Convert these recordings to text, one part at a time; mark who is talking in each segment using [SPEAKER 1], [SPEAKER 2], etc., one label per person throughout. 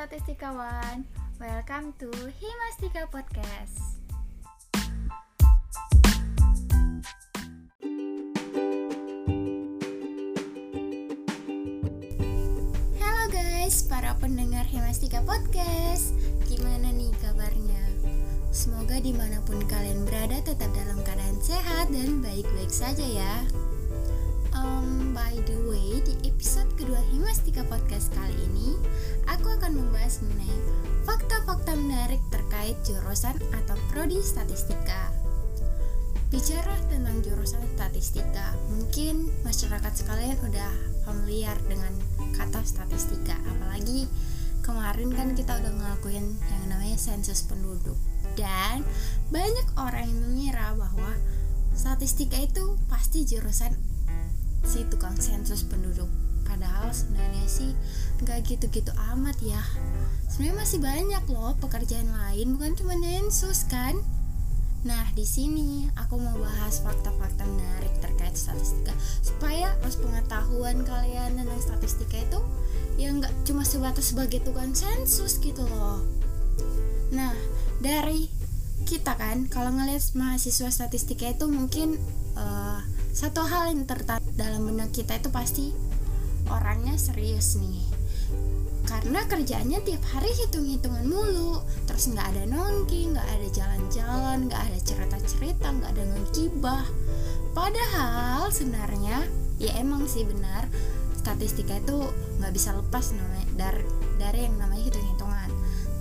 [SPEAKER 1] statistikawan, welcome to Himastika Podcast. Halo guys, para pendengar Himastika Podcast Gimana nih kabarnya? Semoga di mana pun kalian berada tetap dalam keadaan sehat dan baik-baik saja ya um, By the way, di episode kedua Himastika Podcast kali ini Aku akan membahas mengenai fakta-fakta menarik terkait jurusan atau prodi statistika. Bicara tentang jurusan statistika, mungkin masyarakat sekalian udah familiar dengan kata statistika apalagi kemarin kan kita udah ngelakuin yang namanya sensus penduduk. Dan banyak orang yang mengira bahwa statistika itu pasti jurusan si tukang sensus penduduk. Padahal sebenarnya sih nggak gitu-gitu amat ya. Sebenarnya masih banyak loh pekerjaan lain bukan cuma sensus kan? Nah, di sini aku mau bahas fakta-fakta menarik terkait statistika. Supaya los pengetahuan kalian tentang statistika itu ya nggak cuma sebatas sebagai tukang sensus gitu loh. Nah, dari kita kan kalau ngelihat mahasiswa statistika itu mungkin uh, satu hal yang tertarik dalam benak kita itu pasti orangnya serius nih. Karena kerjanya tiap hari hitung-hitungan mulu. Terus nggak ada nongki nggak ada jalan-jalan nggak ada cerita-cerita nggak ada ngegibah. Padahal sebenarnya ya emang sih benar statistika itu nggak bisa lepas namanya dari dari yang namanya hitung-hitungan.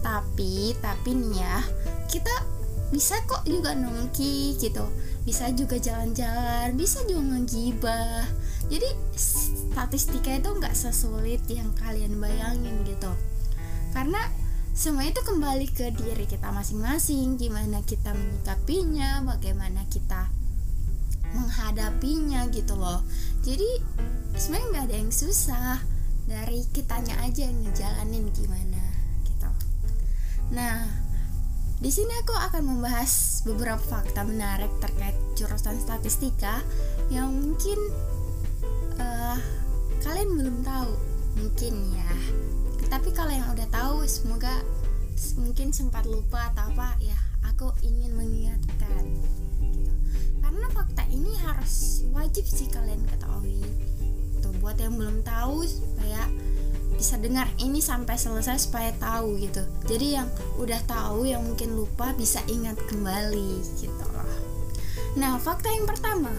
[SPEAKER 1] Tapi tapi nih ya kita bisa kok juga nongki gitu bisa juga jalan-jalan bisa juga ngegibah. Jadi statistika itu nggak sesulit yang kalian bayangin gitu. Karena semua itu kembali ke diri kita masing-masing gimana kita menyikapinya bagaimana kita menghadapinya gitu loh. Jadi sebenarnya nggak ada yang susah. Dari kitanya aja yang ngejalanin gimana gitu. Nah di sini aku akan membahas beberapa fakta menarik terkait jurusan statistika yang mungkin uh, kalian belum tahu, mungkin ya. Tapi kalau yang udah tahu, semoga mungkin sempat lupa atau apa ya. Aku ingin mengingatkan, gitu. Karena fakta ini harus wajib sih kalian ketahui. Tuh buat yang belum tahu supaya bisa dengar ini sampai selesai supaya tahu gitu. Jadi yang udah tahu yang mungkin lupa bisa ingat kembali gitu loh. Nah fakta yang pertama.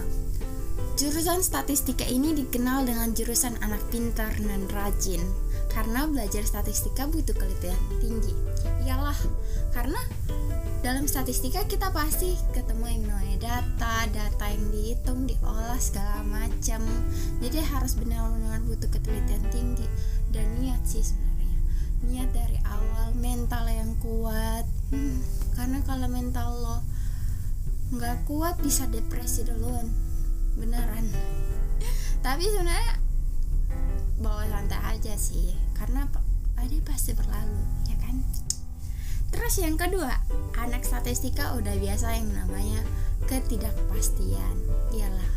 [SPEAKER 1] Jurusan statistika ini dikenal dengan jurusan anak pintar dan rajin. Karena belajar statistika butuh kelitian tinggi. Iyalah karena dalam statistika kita pasti ketemu yang namanya data, data yang dihitung, diolah segala macam. Jadi harus benar-benar butuh ketelitian tinggi dan niat sih sebenarnya. Niat dari awal, mental yang kuat. Hmm, karena kalau mental lo nggak kuat bisa depresi duluan, beneran. Tapi sebenarnya bawa santai aja sih, karena ada pasti berlalu, ya kan? Terus yang kedua, anak statistika udah biasa yang namanya ketidakpastian. Iyalah,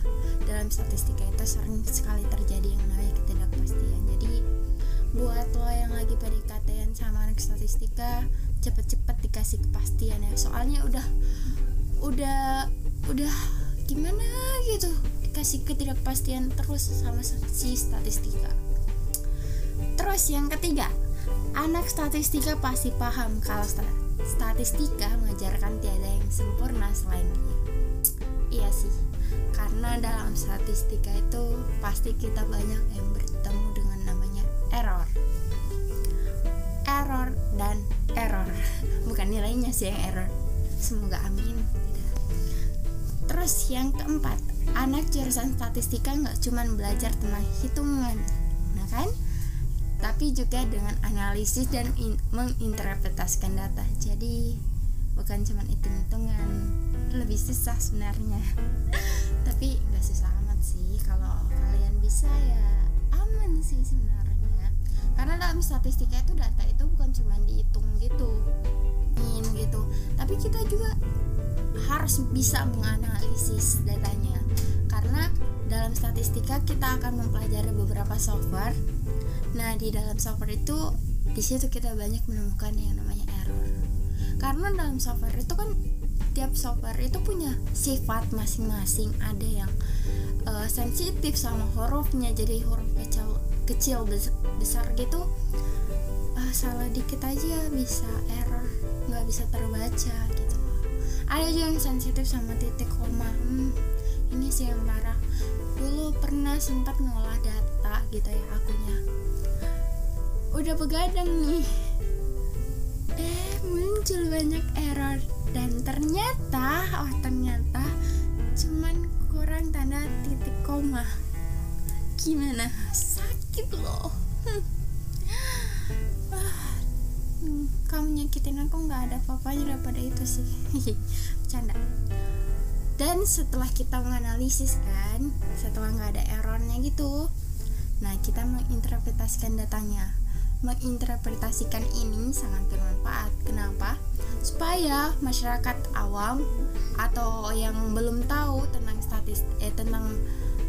[SPEAKER 1] dalam statistika itu sering sekali terjadi yang namanya ketidakpastian. Jadi buat lo yang lagi PDKT sama anak statistika, cepet-cepet dikasih kepastian ya. Soalnya udah udah udah gimana gitu dikasih ketidakpastian terus sama si statistika. Terus yang ketiga, Anak statistika pasti paham kalau statistika mengajarkan tiada yang sempurna selain dia. Iya sih, karena dalam statistika itu pasti kita banyak yang bertemu error. Error dan error, bukan nilainya sih yang error. Semoga amin. Terus yang keempat, anak jurusan statistika nggak cuma belajar tentang hitungan, nah kan? tapi juga dengan analisis dan in, menginterpretasikan data. Jadi bukan cuma hitung-hitungan, lebih susah sebenarnya. tapi nggak susah amat sih kalau kalian bisa ya aman sih sebenarnya. Karena dalam statistika itu data itu bukan cuma dihitung gitu, in gitu, tapi kita juga harus bisa menganalisis datanya. Karena dalam statistika kita akan mempelajari beberapa software. Nah, di dalam software itu di situ kita banyak menemukan yang namanya error. Karena dalam software itu kan tiap software itu punya sifat masing-masing. Ada yang uh, sensitif sama hurufnya jadi huruf kecil besar gitu uh, salah dikit aja bisa error nggak bisa terbaca gitu. Ada juga yang sensitif sama titik koma hmm, ini sih yang parah. Dulu pernah sempat ngolah data gitu ya akunya udah begadang nih. Eh muncul banyak error dan ternyata oh ternyata cuman kurang tanda titik koma. Gimana sakit loh ah, kamu nyakitin aku nggak ada apa-apanya daripada itu sih canda dan setelah kita menganalisis kan setelah nggak ada errornya gitu nah kita menginterpretasikan datanya menginterpretasikan ini sangat bermanfaat. Kenapa? Supaya masyarakat awam atau yang belum tahu tentang statistik eh tentang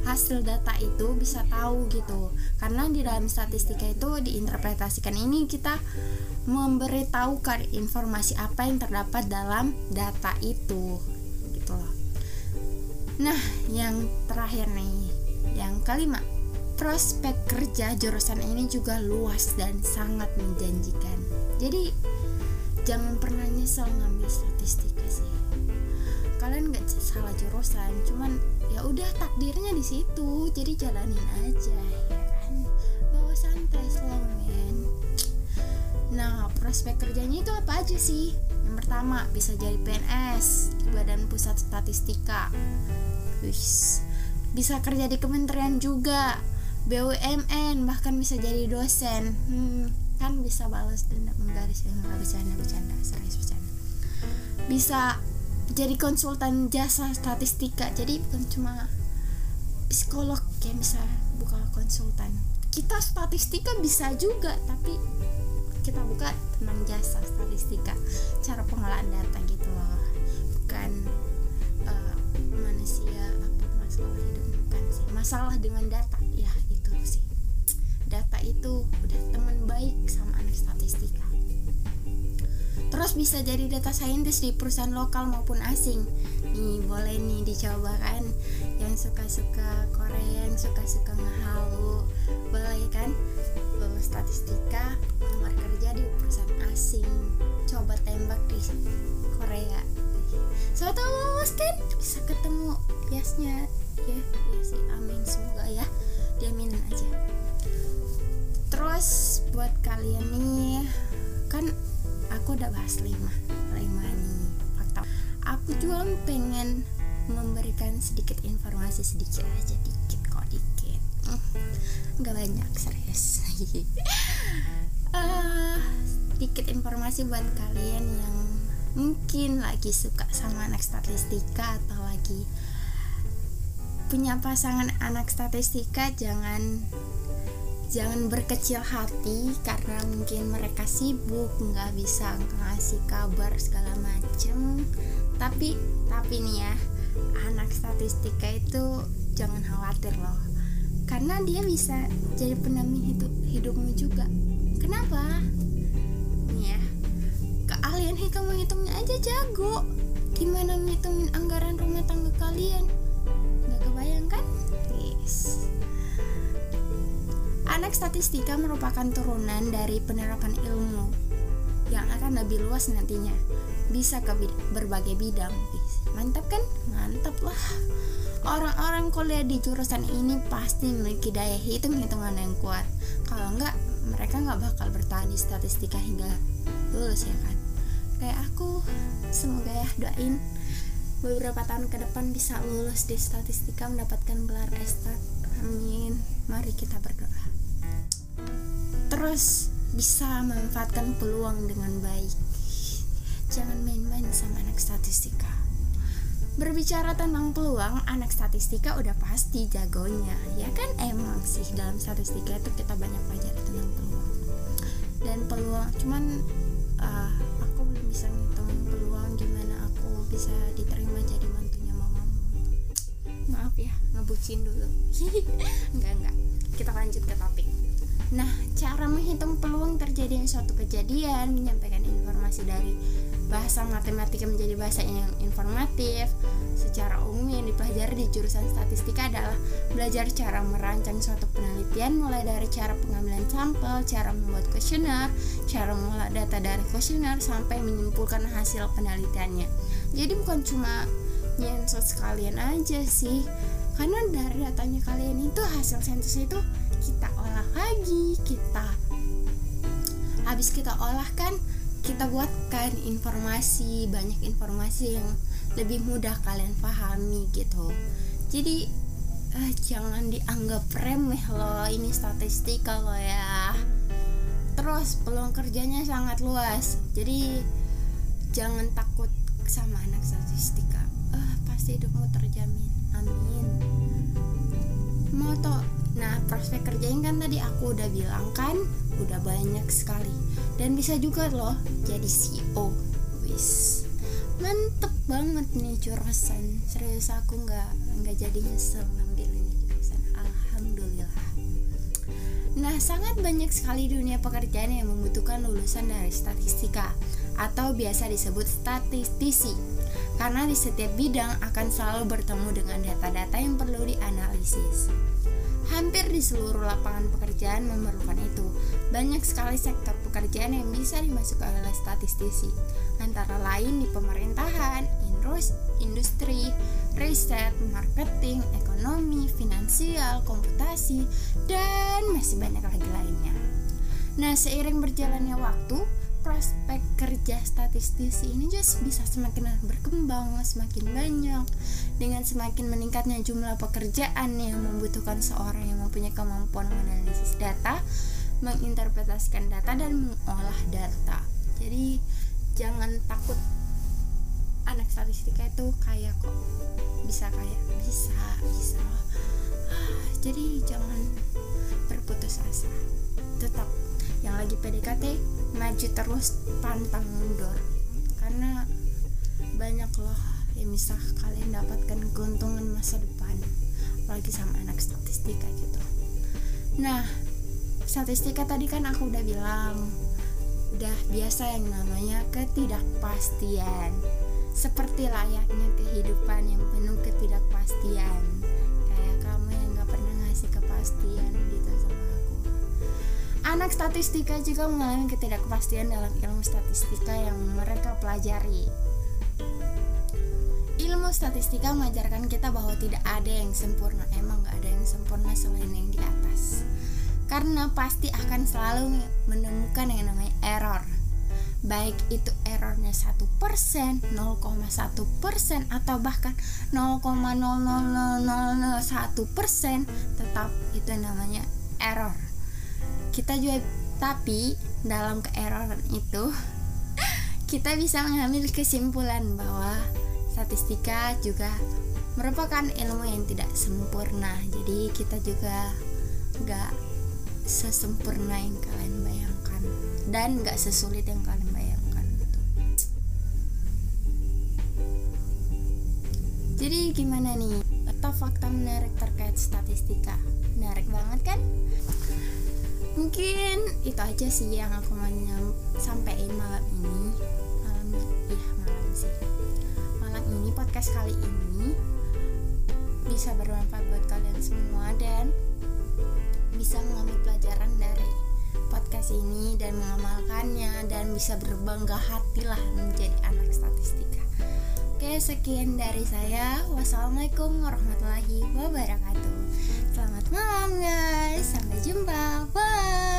[SPEAKER 1] hasil data itu bisa tahu gitu. Karena di dalam statistika itu diinterpretasikan ini kita memberitahukan informasi apa yang terdapat dalam data itu gitu loh. Nah, yang terakhir nih, yang kelima prospek kerja jurusan ini juga luas dan sangat menjanjikan. Jadi jangan pernah nyesel ngambil statistika sih. Kalian nggak salah jurusan, cuman ya takdirnya di situ, jadi jalanin aja ya kan. Bawa santai slow. Nah prospek kerjanya itu apa aja sih? Yang pertama bisa jadi PNS, Badan Pusat Statistika. Wish. Bisa kerja di kementerian juga, BUMN bahkan bisa jadi dosen hmm, kan bisa balas dendam menggaris yang nggak bercanda bercanda serius bercanda bisa jadi konsultan jasa statistika jadi bukan cuma psikolog kayak bisa buka konsultan. Kita statistika bisa juga tapi kita buka tentang jasa statistika cara pengelolaan data gitu loh. Bukan uh, manusia apa masalah hidup bukan sih. Masalah dengan data ya data itu udah teman baik sama anak statistika terus bisa jadi data scientist di perusahaan lokal maupun asing. Nih boleh nih dicoba kan yang suka-suka Korea yang suka-suka ngehalu boleh kan? Lulus statistika nomor kerja di perusahaan asing. Coba tembak di Korea. So tau lulus kan bisa ketemu biasnya. Ya ya sih amin. Semoga ya. Diaminin aja terus buat kalian nih kan aku udah bahas lima lima nih fakta. Aku juga pengen memberikan sedikit informasi sedikit aja dikit kok dikit. Nggak banyak serius. Uh, sedikit informasi buat kalian yang mungkin lagi suka sama anak statistika atau lagi punya pasangan anak statistika jangan jangan berkecil hati karena mungkin mereka sibuk nggak bisa ngasih kabar segala macem. Tapi tapi nih ya anak statistika itu jangan khawatir loh. Karena dia bisa jadi pendamping hidup hidupmu juga. Kenapa? Nih ya keahlian hitung menghitungnya aja jago. Gimana menghitungin anggaran rumah tangga kalian Anak statistika merupakan turunan dari penerapan ilmu yang akan lebih luas nantinya. Bisa ke berbagai bidang. Mantap kan? Mantap lah. Orang-orang kuliah di jurusan ini pasti memiliki daya hitung-hitungan yang kuat. Kalau enggak, mereka nggak bakal bertahan di statistika hingga lulus ya kan. Kayak aku, semoga ya doain beberapa tahun ke depan bisa lulus di statistika mendapatkan gelar S.Stat. Amin. Mari kita berdoa terus bisa memanfaatkan peluang dengan baik. Jangan main-main sama anak statistika. Berbicara tentang peluang anak statistika udah pasti jagonya ya kan? Emang sih dalam statistika itu kita banyak belajar tentang peluang. Dan peluang cuman uh, aku belum bisa ngitung peluang gimana aku bisa diterima jadi mantunya mamamu maaf ya ngebucin dulu. Enggak enggak. Kita lanjut ke topik Nah, cara menghitung peluang terjadinya suatu kejadian, menyampaikan informasi dari bahasa matematika menjadi bahasa yang informatif secara umum yang dipelajari di jurusan statistika adalah belajar cara merancang suatu penelitian mulai dari cara pengambilan sampel, cara membuat kuesioner, cara mengolah data dari kuesioner sampai menyimpulkan hasil penelitiannya. Jadi bukan cuma nyensot sekalian aja sih karena dari datanya kalian itu hasil sensus itu kita lagi kita habis kita olah kan kita buatkan informasi banyak informasi yang lebih mudah kalian pahami gitu. Jadi eh, jangan dianggap remeh loh ini statistika loh ya. Terus peluang kerjanya sangat luas. Jadi jangan takut sama anak statistika. Eh, pasti hidupmu terjamin. Amin. Mau tau nah prospek kerjanya kan tadi aku udah bilang kan udah banyak sekali. Dan bisa juga loh jadi CEO wis. Mantep banget nih jurusan serius aku nggak nggak jadi nyesel ngambil ini jurusan. Alhamdulillah. Nah sangat banyak sekali dunia pekerjaan yang membutuhkan lulusan dari statistika atau biasa disebut statistisi. Karena di setiap bidang akan selalu bertemu dengan data-data yang perlu dianalisis. Hampir di seluruh lapangan pekerjaan memerlukan itu. Banyak sekali sektor pekerjaan yang bisa dimasukkan oleh statistisi, antara lain di pemerintahan, industri, riset, marketing, ekonomi, finansial, komputasi, dan masih banyak lagi lainnya. Nah, seiring berjalannya waktu, prospek kerja statistisi ini just bisa semakin berkembang, semakin banyak. Dengan semakin meningkatnya jumlah pekerjaan yang membutuhkan seorang yang mempunyai kemampuan menganalisis data, menginterpretasikan data dan mengolah data. Jadi jangan takut. Anak statistika itu kaya kok. Bisa kaya bisa bisa. Ah, jadi jangan berputus asa tetap yang lagi PDKT maju terus pantang mundur. Karena banyak loh yang bisa kalian dapatkan keuntungan masa depan apalagi sama anak statistika gitu. Nah statistika tadi kan aku udah bilang udah biasa yang namanya ketidakpastian. Seperti layaknya kehidupan yang penuh ketidakpastian. Kayak kamu yang gak pernah ngasih kepastian gitu sama anak statistika juga mengalami ketidakpastian dalam ilmu statistika yang mereka pelajari. Ilmu statistika mengajarkan kita bahwa tidak ada yang sempurna. Emang gak ada yang sempurna selain yang di atas. Karena pasti akan selalu menemukan yang namanya error. Baik itu errornya 1%, 0,1% atau bahkan 0,00001% tetap itu namanya error. Kita juga tapi dalam keeroran itu kita bisa mengambil kesimpulan bahwa statistika juga merupakan ilmu yang tidak sempurna. Jadi kita juga nggak sesempurna yang kalian bayangkan dan nggak sesulit yang kalian bayangkan gitu. Jadi gimana nih? Atau fakta menarik terkait statistika? Menarik banget kan? Mungkin itu aja sih yang aku mau sampaikan malam ini. Malam iya malam sih. Malam ini podcast kali ini bisa bermanfaat buat kalian semua dan bisa mengambil pelajaran dari podcast ini dan mengamalkannya dan bisa berbangga hatilah menjadi anak statistika. Oke, sekian dari saya. Wassalamualaikum warahmatullahi wabarakatuh. Malam guys, sampai jumpa. Bye.